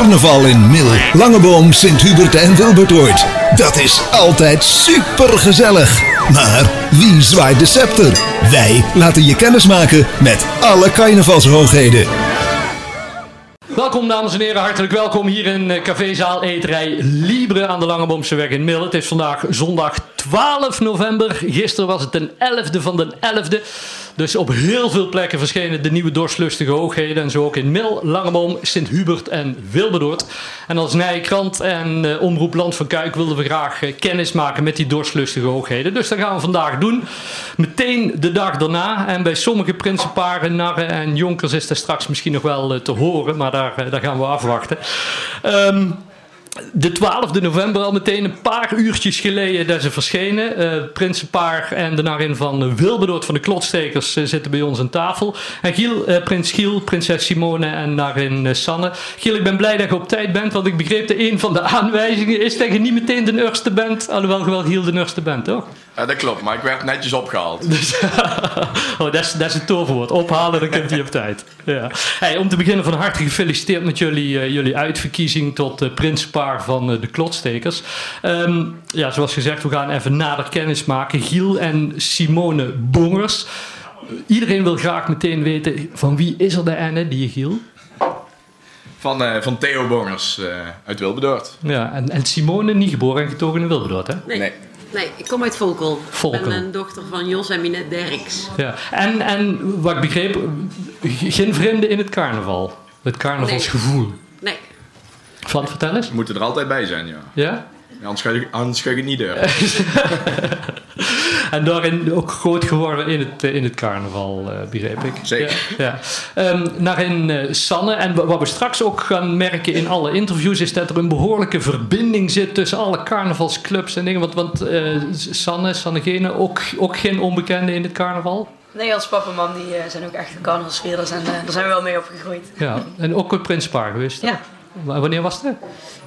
Carnaval in Mil, Langeboom, Sint-Hubert en Wilbertoord. Dat is altijd super gezellig. Maar wie zwaait de scepter? Wij laten je kennismaken met alle carnavalshoogheden. Welkom dames en heren, hartelijk welkom hier in eh, cafézaal Eterij Libre aan de Langeboomseweg in Mil. Het is vandaag zondag 12 november. Gisteren was het de 11e van de 11e. Dus op heel veel plekken verschenen de nieuwe dorslustige hoogheden. En zo ook in Mil, Langeboom, Sint-Hubert en Wilberdoord. En als Nijkrant en uh, Omroep Land van Kuik wilden we graag uh, kennis maken met die dorslustige hoogheden. Dus dat gaan we vandaag doen. Meteen de dag daarna. En bij sommige principaren, narren en jonkers is dat straks misschien nog wel uh, te horen. Maar daar, daar gaan we afwachten. Um, de 12e november al meteen een paar uurtjes geleden dat ze verschenen. Uh, Prinsenpaar en de narin van Wilberdoord van de Klotstekers uh, zitten bij ons aan tafel. En Giel, uh, Prins Giel, Prinses Simone en narin Sanne. Giel, ik ben blij dat je op tijd bent, want ik begreep dat een van de aanwijzingen is dat je niet meteen de nurste bent. Alhoewel je wel Giel de nurste bent, toch? Ja, dat klopt, maar ik werd netjes opgehaald. Dus, oh, dat, is, dat is het toverwoord. Ophalen, dan kunt hij op tijd. Ja. Hey, om te beginnen van harte gefeliciteerd met jullie, jullie uitverkiezing tot Prinsenpaar van de Klotstekers. Um, ja, zoals gezegd, we gaan even nader kennis maken. Giel en Simone Bongers. Iedereen wil graag meteen weten van wie is er de Enne, die Giel? Van, uh, van Theo Bongers uh, uit Wilberdoord. Ja, en, en, Simone niet geboren en getogen in Wilberdoord, hè? Nee. nee. Nee, ik kom uit Volkel. Volkel. Ik ben een dochter van Jos en Minette Derks. Ja. En, en wat ik begreep, geen vreemde in het carnaval. Het carnavalsgevoel. Nee. nee. Van, vertel eens. We moeten er altijd bij zijn, ja. Ja? ja anders, ga je, anders ga je het niet door. en daarin ook groot geworden in het, in het carnaval, uh, begreep ik. Zeker. Ja, ja. Um, naar in uh, Sanne. En wat we straks ook gaan merken in alle interviews... is dat er een behoorlijke verbinding zit tussen alle carnavalsclubs en dingen. Want, want uh, Sanne, Sannegene, ook, ook geen onbekende in het carnaval? Nee, als papa en mam die, zijn ook echt carnavalsspelers en daar zijn we wel mee opgegroeid. Ja, en ook het Prinspaar geweest? Ja. Wanneer was het?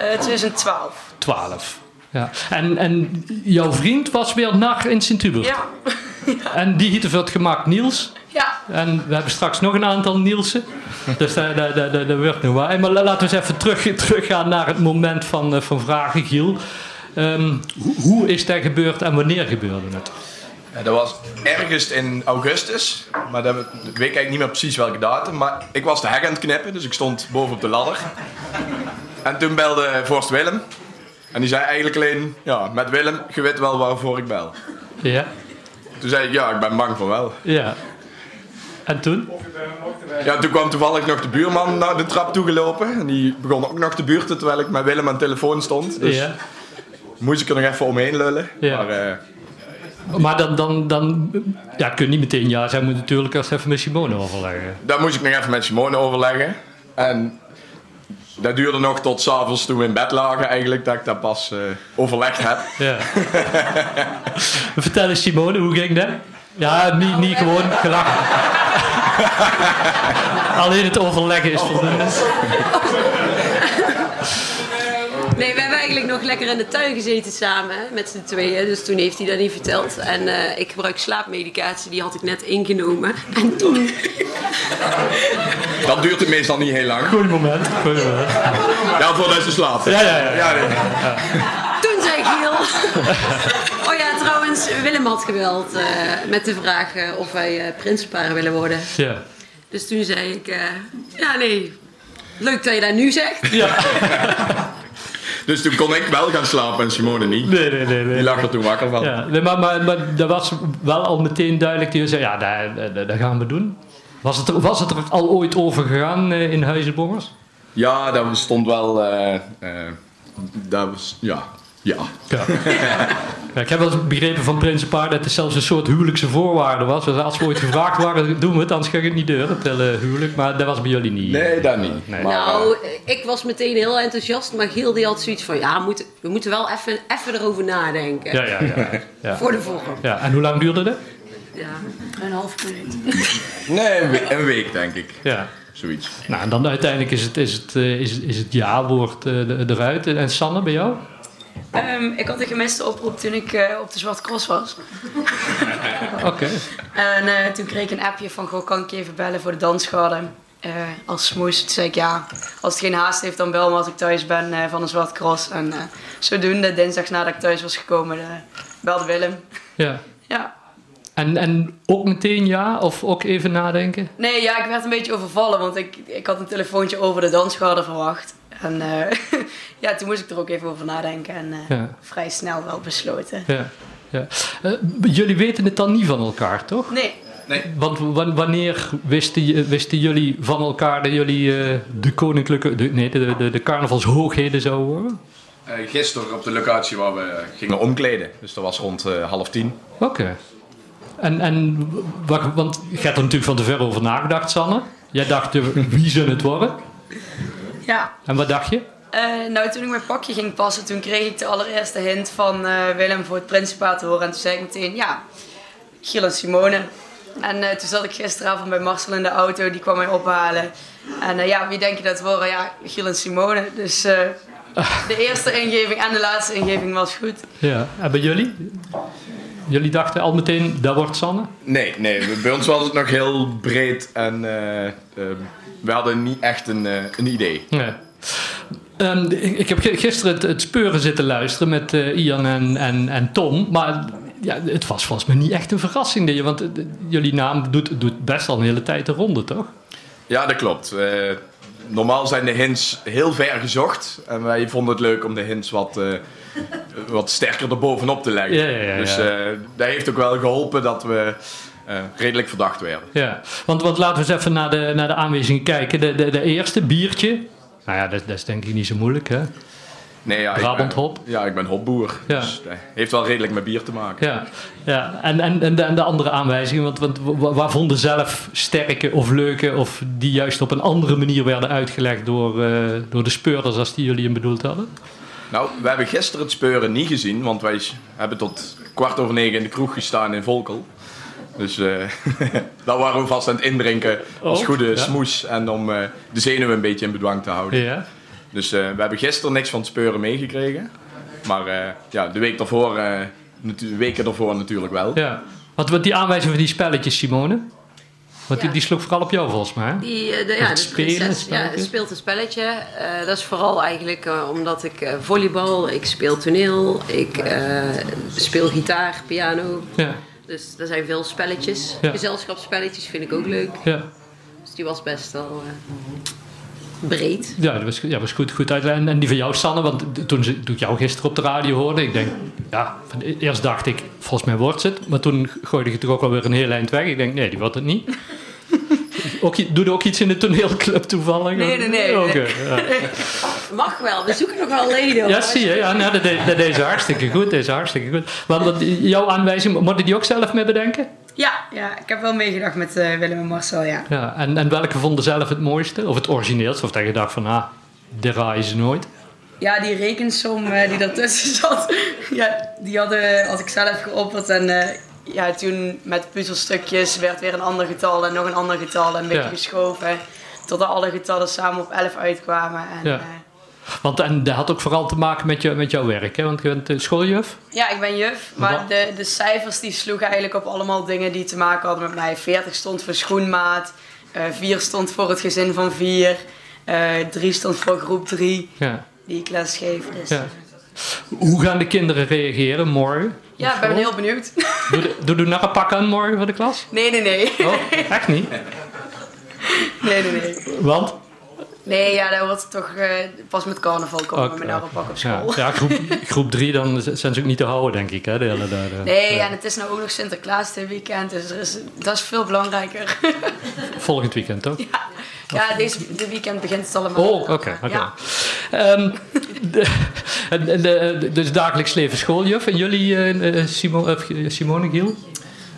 Uh, 2012. 12. Ja. En, en jouw vriend was weer nacht in Sint-Hubert? Ja. ja. En die hitte het gemaakt Niels? Ja. En we hebben straks nog een aantal Nielsen. Dus dat, dat, dat, dat wordt nu waar. Maar laten we eens even terug, teruggaan naar het moment van, van vragen, Giel. Um, hoe is dat gebeurd en wanneer gebeurde het? Ja, dat was ergens in augustus, maar dat weet ik eigenlijk niet meer precies welke datum. Maar ik was de hek aan het knippen, dus ik stond boven op de ladder. En toen belde Vorst Willem. En die zei eigenlijk alleen, ja, met Willem, je weet wel waarvoor ik bel. Ja. Toen zei ik, ja, ik ben bang voor wel. Ja. En toen? Ja, toen kwam toevallig nog de buurman naar de trap toegelopen. En die begon ook nog te buurten terwijl ik met Willem aan de telefoon stond. Dus ja. moest ik er nog even omheen lullen. Ja. Maar, uh, maar dan, dan, dan ja, kun je niet meteen ja Zij moet natuurlijk eerst even met Simone overleggen. Dat moest ik nog even met Simone overleggen. En dat duurde nog tot s'avonds toen we in bed lagen eigenlijk, dat ik dat pas uh, overlegd heb. Ja. Vertel eens Simone, hoe ging dat? Ja, niet, niet gewoon gelachen. Alleen het overleggen is voldoende. Nee, we hebben eigenlijk nog lekker in de tuin gezeten samen met z'n tweeën. Dus toen heeft hij dat niet verteld. En uh, ik gebruik slaapmedicatie, die had ik net ingenomen. En toen. Dat duurt het meestal niet heel lang. Goed moment. Goed moment. Ja, voordat ze slapen. Ja, ja, ja. ja, nee. ja. Toen zei Giel. Oh ja, trouwens, Willem had geweld uh, met de vraag uh, of wij uh, prinsenparen willen worden. Ja. Dus toen zei ik, ja nee, leuk dat je dat nu zegt. Ja. Dus toen kon ik wel gaan slapen en Simone niet. Nee, nee, nee. nee. Die lag er toen wakker van. Ja, nee, maar, maar, maar dat was wel al meteen duidelijk. Die zei, ja, dat, dat, dat gaan we doen. Was het, er, was het er al ooit over gegaan uh, in Huizenbongers? Ja, dat stond wel... Uh, uh, dat was... Ja. Ja. ja. ja. Ik heb wel eens begrepen van Prinsenpaar dat het zelfs een soort huwelijkse voorwaarde was. Dus als we ooit gevraagd waren, doen we het, anders ga ik het niet deur, het hele huwelijk. Maar dat was bij jullie niet. Nee, dat niet. Nee. Maar, nou, ik was meteen heel enthousiast, maar Giel die had zoiets van, ja, we moeten, we moeten wel even, even erover nadenken. Ja, ja, ja. ja. Voor de volgende. Ja, en hoe lang duurde dat? Ja, een half minuut. Nee, een week, een week denk ik. Ja. Zoiets. Nou, en dan uiteindelijk is het, is het, is, is het ja-woord eruit. En Sanne, bij jou? Um, ik had een gemiste oproep toen ik uh, op de Zwarte Cross was. Oké. Okay. En uh, toen kreeg ik een appje van, goh, kan ik je even bellen voor de dansschade? eh, als smoes. Toen zei ik ja, als het geen haast heeft dan bel me als ik thuis ben eh, van een zwart cross. En eh, zodoende, dinsdags nadat ik thuis was gekomen, eh, belde Willem. Ja. Ja. En, en ook meteen ja? Of ook even nadenken? Nee, ja, ik werd een beetje overvallen, want ik, ik had een telefoontje over de dansgarde verwacht. En eh, ja, toen moest ik er ook even over nadenken en eh, Ja. vrij snel wel besloten. Ja. ja. Eh, jullie weten het dan niet van elkaar, toch? Nee, Nee, Want wa- wanneer wisten, wisten jullie van elkaar dat jullie eh, de koninklijke, de, nee, de, de, de carnavalshoogheden zouden worden? eh, gisteren op de locatie waar we gingen omkleden. Dus dat was rond eh, half tien. Oké. En, en wa- want je hebt er natuurlijk van tevoren over nagedacht, Sanne. Jij dacht, eh, wie zullen het worden? ja. En wat dacht je? Eh, nou, toen ik mijn pakje ging passen, toen kreeg ik de allereerste hint van eh, Willem voor het Principaat te horen. En toen zei ik meteen, ja, Giel en Simone. En eh, toen zat ik gisteravond bij Marcel in de auto, die kwam mij ophalen. En eh, ja, wie denk je dat het worden? Ja, Giel en Simone. Dus eh, de eerste ingeving en de laatste ingeving was goed. Ja. En bij jullie? Jullie dachten al meteen, dat wordt Sanne? Nee, nee, bij ons was het nog heel breed en eh, eh, we hadden niet echt een, eh, een idee. Nee. Ehm, ik, heb gi- gisteren het, het speuren zitten luisteren met Ian en, en, en Tom. Maar ja, het was volgens mij niet echt een verrassing. je- Want jullie naam doet, doet best al een hele tijd de ronde, toch? Ja, dat klopt. Normaal zijn de hints heel ver gezocht en wij vonden het leuk om de hints wat, eh, wat sterker erbovenop te leggen. Ja, ja, ja, dus eh, dat heeft ook wel geholpen dat we eh, redelijk verdacht werden. Ja. Want, want laten we eens even naar de, naar de aanwijzingen kijken. De, de, de eerste, biertje. Nou ja, dat, dat is denk ik niet zo moeilijk, hè? Nee, ja, ik Brabant ben- hop. Ja, ik ben hopboer. Ja. Dus dat heeft wel redelijk met bier te maken. Ja, ja. En, en, en, de, en de andere aanwijzingen, want, want wa- waar vonden zelf sterke of leuke, of die juist op een andere manier werden uitgelegd door, eh, door de speurders als die jullie hem bedoeld hadden? Nou, we hebben gisteren het speuren niet gezien, want wij hebben tot kwart over negen in de kroeg gestaan in Volkel. Dus eh daar waren we vast aan het indrinken als Oh, goede ja. smoes en om eh, de zenuwen een beetje in bedwang te houden. Ja. Dus eh, we hebben gisteren niks van het speuren meegekregen. Maar eh, ja, de week daarvoor, eh, de weken daarvoor natuurlijk wel. ja. Want, want die aanwijzing van die spelletjes, Simone, want die, Ja. die sloeg vooral op jou volgens mij. hè? Die, eh, de, ja, het spelen, ja, speelt een spelletje. Eh, dat is vooral eigenlijk eh, omdat ik eh, volleybal, ik speel toneel, ik eh, speel gitaar, piano. Ja, Dus er zijn veel spelletjes. Ja. Gezelschapsspelletjes vind ik ook leuk. ja. Dus die was best wel eh, breed. Ja, dat was, ja, was goed, goed uit. En, en die van jou, Sanne, want toen, ze, toen ik jou gisteren op de radio hoorde, ik denk, ja, van, eerst dacht ik, volgens mij wordt het. Maar toen gooide je toch ook alweer een heel eind weg. Ik denk, nee, die wordt het niet. ook, doe je ook iets in de toneelclub toevallig? Nee, nee, nee. Ja. Mag wel, we zoeken nog wel leden. Ja, zie je. Ja, nou, dat, deed- dat deed ze hartstikke goed. Dat is hartstikke goed. Want, want jouw aanwijzing, moet je die ook zelf mee bedenken? Ja, ja ik heb wel meegedacht met eh, Willem en Marcel, ja. Ja, en, en welke vonden zelf het mooiste? Of het origineelste? Of dat je dacht van, ah, dit raaien ze nooit? Ja, die rekensom eh, die ertussen zat, ja, die hadden, had ik zelf geopperd. En eh, ja, toen met puzzelstukjes werd weer een ander getal en nog een ander getal en een beetje Ja. geschoven. Totdat alle getallen samen op 11 uitkwamen. En, Ja. Want en dat had ook vooral te maken met, je, met jouw werk, hè? Want je bent eh, schooljuf. ja, ik ben juf, maar de, de cijfers die sloegen eigenlijk op allemaal dingen die te maken hadden met mij. 40 stond voor schoenmaat, eh 4 stond voor het gezin van 4, 3 stond voor groep 3 Ja. die ik les geef. Dus, Ja. Hoe gaan de kinderen reageren morgen? ja, ik ben heel benieuwd. Doe, doe, doe nog een pak aan morgen voor de klas? nee, nee, nee. Oh, echt niet? Nee, nee, nee. Want? Nee, ja, dat wordt toch eh, pas met carnaval komen met een pak op Ja, school. ja groep, groep drie, dan zijn ze ook niet te houden, denk ik. Hè, de hele, de, de- Nee, ja. en het is nou ook nog Sinterklaas dit weekend, dus er is, dat is veel belangrijker. Volgend weekend, toch? ja, deze dit weekend begint het allemaal. Oh, oké. oké. Ja. Ehm, de, en- en de, de- dus dagelijks leven schooljuf. En jullie, Simo, eh, Simone Giel?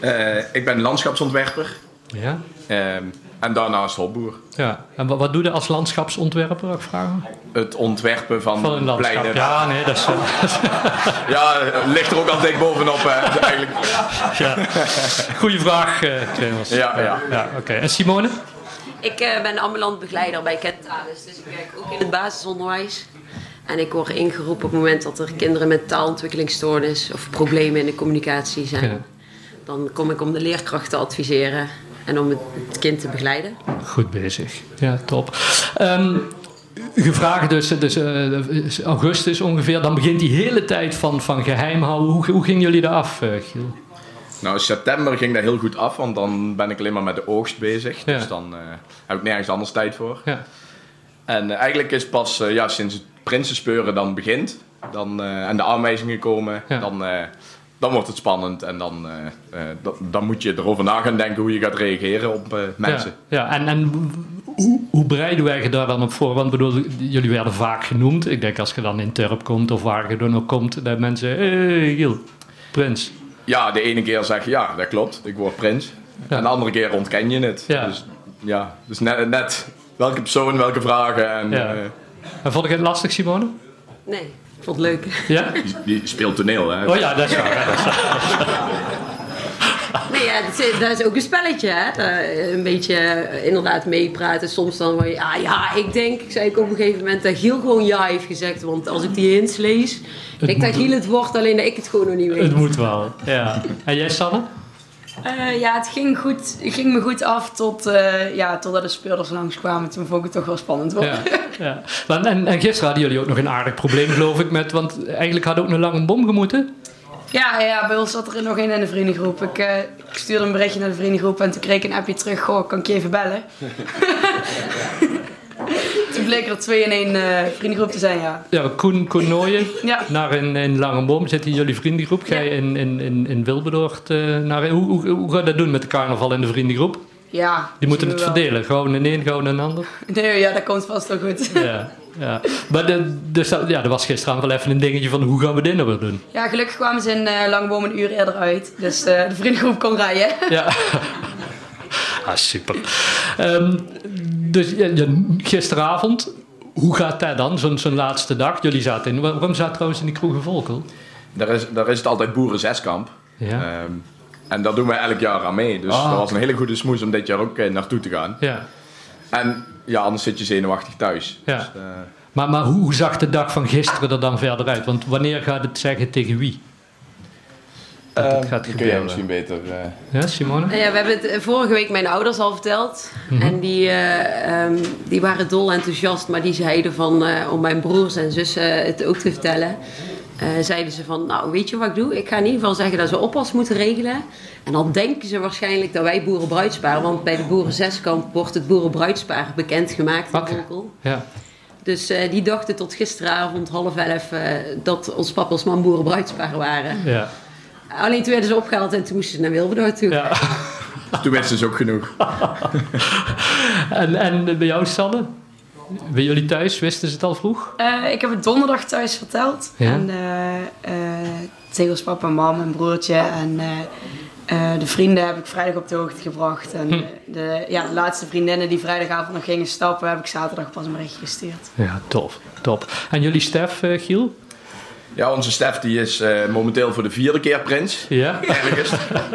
Eh, ik ben landschapsontwerper Ja. ehm, en daarnaast hopboer. ja. En wat, wat doe je als landschapsontwerper, ik vragen? Het ontwerpen van, Van een landschap. pleinen. Ja, nee, dat is... Ja, ligt er ook al dik bovenop eh, eigenlijk. ja. Goeie vraag, eh Clemens. Ja, ja. ja Oké. En Simone? Ik eh, ben ambulant begeleider bij Kentalis, dus ik werk ook in het basisonderwijs. En ik word ingeroepen op het moment dat er kinderen met taalontwikkelingsstoornis of problemen in de communicatie zijn. Ja. Dan kom ik om de leerkrachten te adviseren En om het, kind te begeleiden. Goed bezig. Ja, top. Ehm, gevraagd dus, dus eh, augustus ongeveer, dan begint die hele tijd van, van geheim houden. Hoe, hoe gingen jullie daar af, eh, Giel? Nou, september ging dat heel goed af, want dan ben ik alleen maar met de oogst bezig. Ja. Dus dan eh, heb ik nergens anders tijd voor. Ja. En eigenlijk is pas ja, sinds het prinsenspeuren dan begint dan, eh, en de aanwijzingen komen, Ja. dan, eh, dan wordt het spannend. En dan, eh, eh, dan, dan moet je erover na gaan denken hoe je gaat reageren op eh, mensen. Ja, ja. en, en hoe, hoe bereiden wij je daar dan op voor? Want bedoel, jullie werden vaak genoemd. Ik denk als je dan in Turp komt of waar je dan ook komt, dat mensen, hé hey, Giel, prins. Ja, de ene keer zeg je ja, dat klopt, ik word prins. Ja. En de andere keer ontken je het. Ja. Dus ja, dus net, net welke persoon, welke vragen. En, Ja. En vond ik het lastig, Simone? Nee, vond het leuk. Ja? die, die speelt toneel, hè? Oh ja, dat is waar. hè, dat is waar. Nee, ja, dat, is, dat is ook een spelletje, hè. Dat, een beetje eh, inderdaad meepraten. Soms dan word je, ah ja, ik denk, ik zei ik op een gegeven moment, dat Giel gewoon ja heeft gezegd. Want als ik die hints lees, ik denk dat Giel het wordt, alleen dat ik het gewoon nog niet weet. Het moet wel, ja. En jij, Sanne? Eh, ja, het ging, goed, het ging me goed af tot, eh, ja, totdat de speurders langskwamen. Toen vond ik het toch wel spannend worden. Ja, ja. Want- En, en gisteren hadden jullie ook nog een aardig probleem, geloof ik, met, want eigenlijk had ook een lange bom gemoeten. Ja, ja, bij ons zat er nog één in de vriendengroep. Ik, eh, ik stuurde een berichtje naar de vriendengroep en toen kreeg ik een appje terug. Goh, kan ik je even bellen? toen er twee in één eh, vriendengroep te zijn, ja. Ja, Koen, Koen Nooyen Ja. naar in, in Langenboom zit in jullie vriendengroep. Ga je Ja. in, in, in, in eh, naar... Hoe, hoe, hoe ga je dat doen met de carnaval in de vriendengroep? Ja. Die moeten het wel. verdelen. Gewoon in één, gewoon in een ander. Nee, ja, dat komt vast wel goed. Ja, ja. Maar de, dus dat, ja, er was gisteravond wel even een dingetje van hoe gaan we dit nou weer doen? Ja, gelukkig kwamen ze in eh Langboom een uur eerder uit. Dus de vriendengroep kon rijden. Ja. ah, super. Ehm, dus gisteravond, hoe gaat dat dan, zo'n zo'n laatste dag? Jullie zaten in... waar- Waarom zat trouwens in die kroeg in Volkel? Daar, is, daar is het altijd boerenzeskamp. Ja. Ehm, en daar doen wij elk jaar aan mee. Dus Ah. dat was een hele goede smoes om dit jaar ook eh, naartoe te gaan. Ja. En ja, anders zit je zenuwachtig thuis. Ja. Dus, eh, Maar, maar hoe zag de dag van gisteren er dan verder uit? Want wanneer gaat het zeggen tegen wie? Dat het eh, gaat dan kun jij gebeuren. misschien beter... eh, Ja, Simone? Nou ja, we hebben het eh, vorige week mijn ouders al verteld. En die, eh, ehm, die waren dol enthousiast, maar die zeiden van, eh, om mijn broers en zussen het ook te vertellen. eh, zeiden ze van, nou weet je wat ik doe? Ik ga in ieder geval zeggen dat ze oppas moeten regelen. En dan denken ze waarschijnlijk dat wij boerenbruidspaar, want bij de boerenzeskamp wordt het boerenbruidspaar bekendgemaakt in. Volkel. Ja. Dus eh, die dachten tot gisteravond half elf eh, dat ons papa als man boerenbruidspaar waren. Ja. Alleen toen werden ze opgehaald en toen moesten ze naar Wilberdoord toe. ja. toen wisten ze ook genoeg. En, en bij jou, Sanne? Bij jullie thuis, wisten ze het al vroeg? Eh, ik heb het donderdag thuis verteld. Ja? En eh eh tegen ons papa, mam en broertje. En eh, eh, de vrienden heb ik vrijdag op de hoogte gebracht. En Hm. de, ja, de laatste vriendinnen die vrijdagavond nog gingen stappen, heb ik zaterdag pas een berichtje gestuurd. Ja, tof. top. En jullie Stef, Giel? Ja, onze Stef die is eh, momenteel voor de vierde keer prins. Ja? Ergens.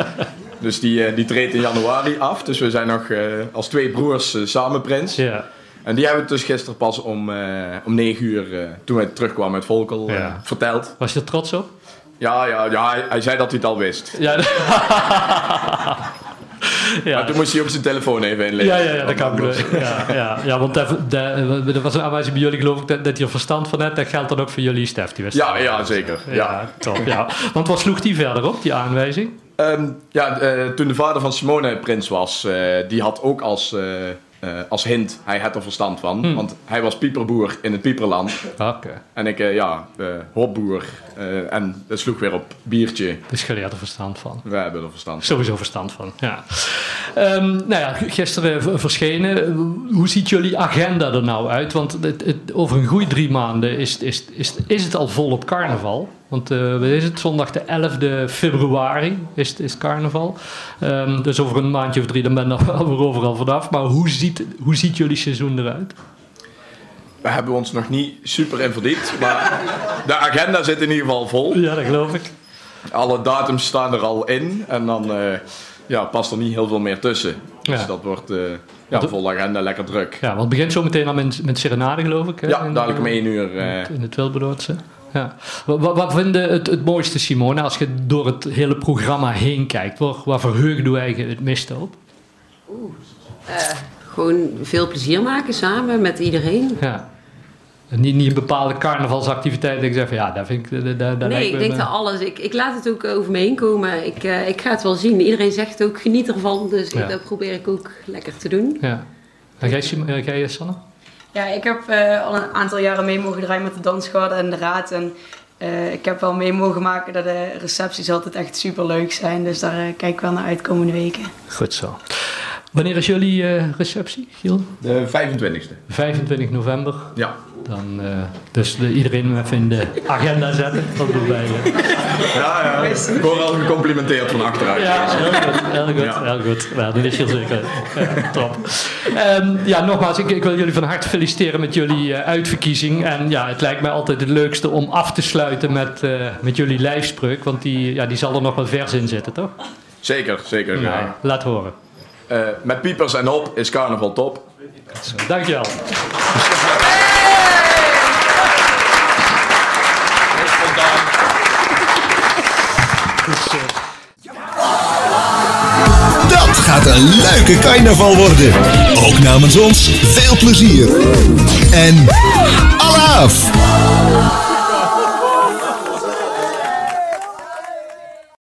dus die, eh, die treedt in januari af. Dus we zijn nog eh, als twee broers samen prins. Ja. En die hebben het dus gisteren pas om, om 9 uur, toen wij terugkwamen uit Volkel, Ja. verteld. Was je er trots op? Ja, ja, ja hij, hij zei dat hij het al wist. Ja. Maar ja. toen moest hij ook zijn telefoon even inleveren. Ja, ja, ja, dat kan ik. Ja, ja, ja, want dat was een aanwijzing bij jullie, geloof ik, dat, dat je er verstand van hebt. Dat geldt dan ook voor jullie, Stef. Die wist Ja, ja, zeker. Ja. Ja, top. Ja. Want wat sloeg die verder op, die aanwijzing? Ehm, ja, eh, toen de vader van Simone prins was, eh, die had ook als, eh, eh, als hint, hij had er verstand van. Hmm. Want hij was pieperboer in het pieperland. Oké. En ik, eh, ja, hopboer. Eh, en dat sloeg weer op biertje. Dus leert er verstand van. We hebben er verstand van. Sowieso verstand van, ja. Ehm, nou ja, gisteren verschenen. Hoe ziet jullie agenda er nou uit? Want het, het, over een goede drie maanden is, is, is, is het al volop carnaval. Want eh wat is het? Zondag de 11e februari is, is carnaval. Ehm, dus over een maandje of drie, dan ben je er weer overal vanaf. Maar hoe ziet, hoe ziet jullie seizoen eruit? We hebben ons nog niet super in verdiept. Maar de agenda zit in ieder geval vol. Ja, dat geloof ik. Alle datums staan er al in. En dan eh, ja, past er niet heel veel meer tussen. Dus dat wordt eh ja, vol agenda lekker druk. Ja, want het begint zo meteen al met, met Serenade, geloof ik. hè? Ja, dadelijk om één uur. In het Wilberdoordse. Ja. Wat, vind je het, het mooiste, Simone, als je door het hele programma heen kijkt? Waar, waar verheugde je het meeste op? Gewoon veel plezier maken samen met iedereen. Ja. Niet, niet een bepaalde carnavalsactiviteit dat ik zeg van ja, daar vind ik... Daar, daar Nee, ik denk dat alles. Ik, ik laat het ook over me heen komen. Ik, eh, ik ga het wel zien. Iedereen zegt ook geniet ervan. Dus Ja. ik, dat probeer ik ook lekker te doen. Ja. En jij, eh, jij, Sanne? Ja, ik heb eh, al een aantal jaren mee mogen draaien met de dansgarde en de raad. En eh, ik heb wel mee mogen maken dat de recepties altijd echt super leuk zijn. Dus daar eh, kijk ik wel naar uit komende weken. Goed zo. Wanneer is jullie eh, receptie, Giel? De 25e. 25 november. Ja. Dan, eh, dus de, iedereen even in de agenda zetten. Dat doen wij. Ja, ja. Ik word al gecomplimenteerd van achteruit. Ja, heel goed. Heel goed. Ja. Heel goed. Ja, dat is heel zeker. Ja, top. Ehm, ja, nogmaals, ik, ik wil jullie van harte feliciteren met jullie eh, uitverkiezing. En ja, het lijkt mij altijd het leukste om af te sluiten met, eh, met jullie lijfspreuk. Want die, ja, die zal er nog wel vers in zitten, toch? Zeker, zeker. Ja. laat horen. Eh, met piepers en op is carnaval top. Dankjewel. gaat een leuke carnaval worden. Ook namens ons veel plezier. En Allah!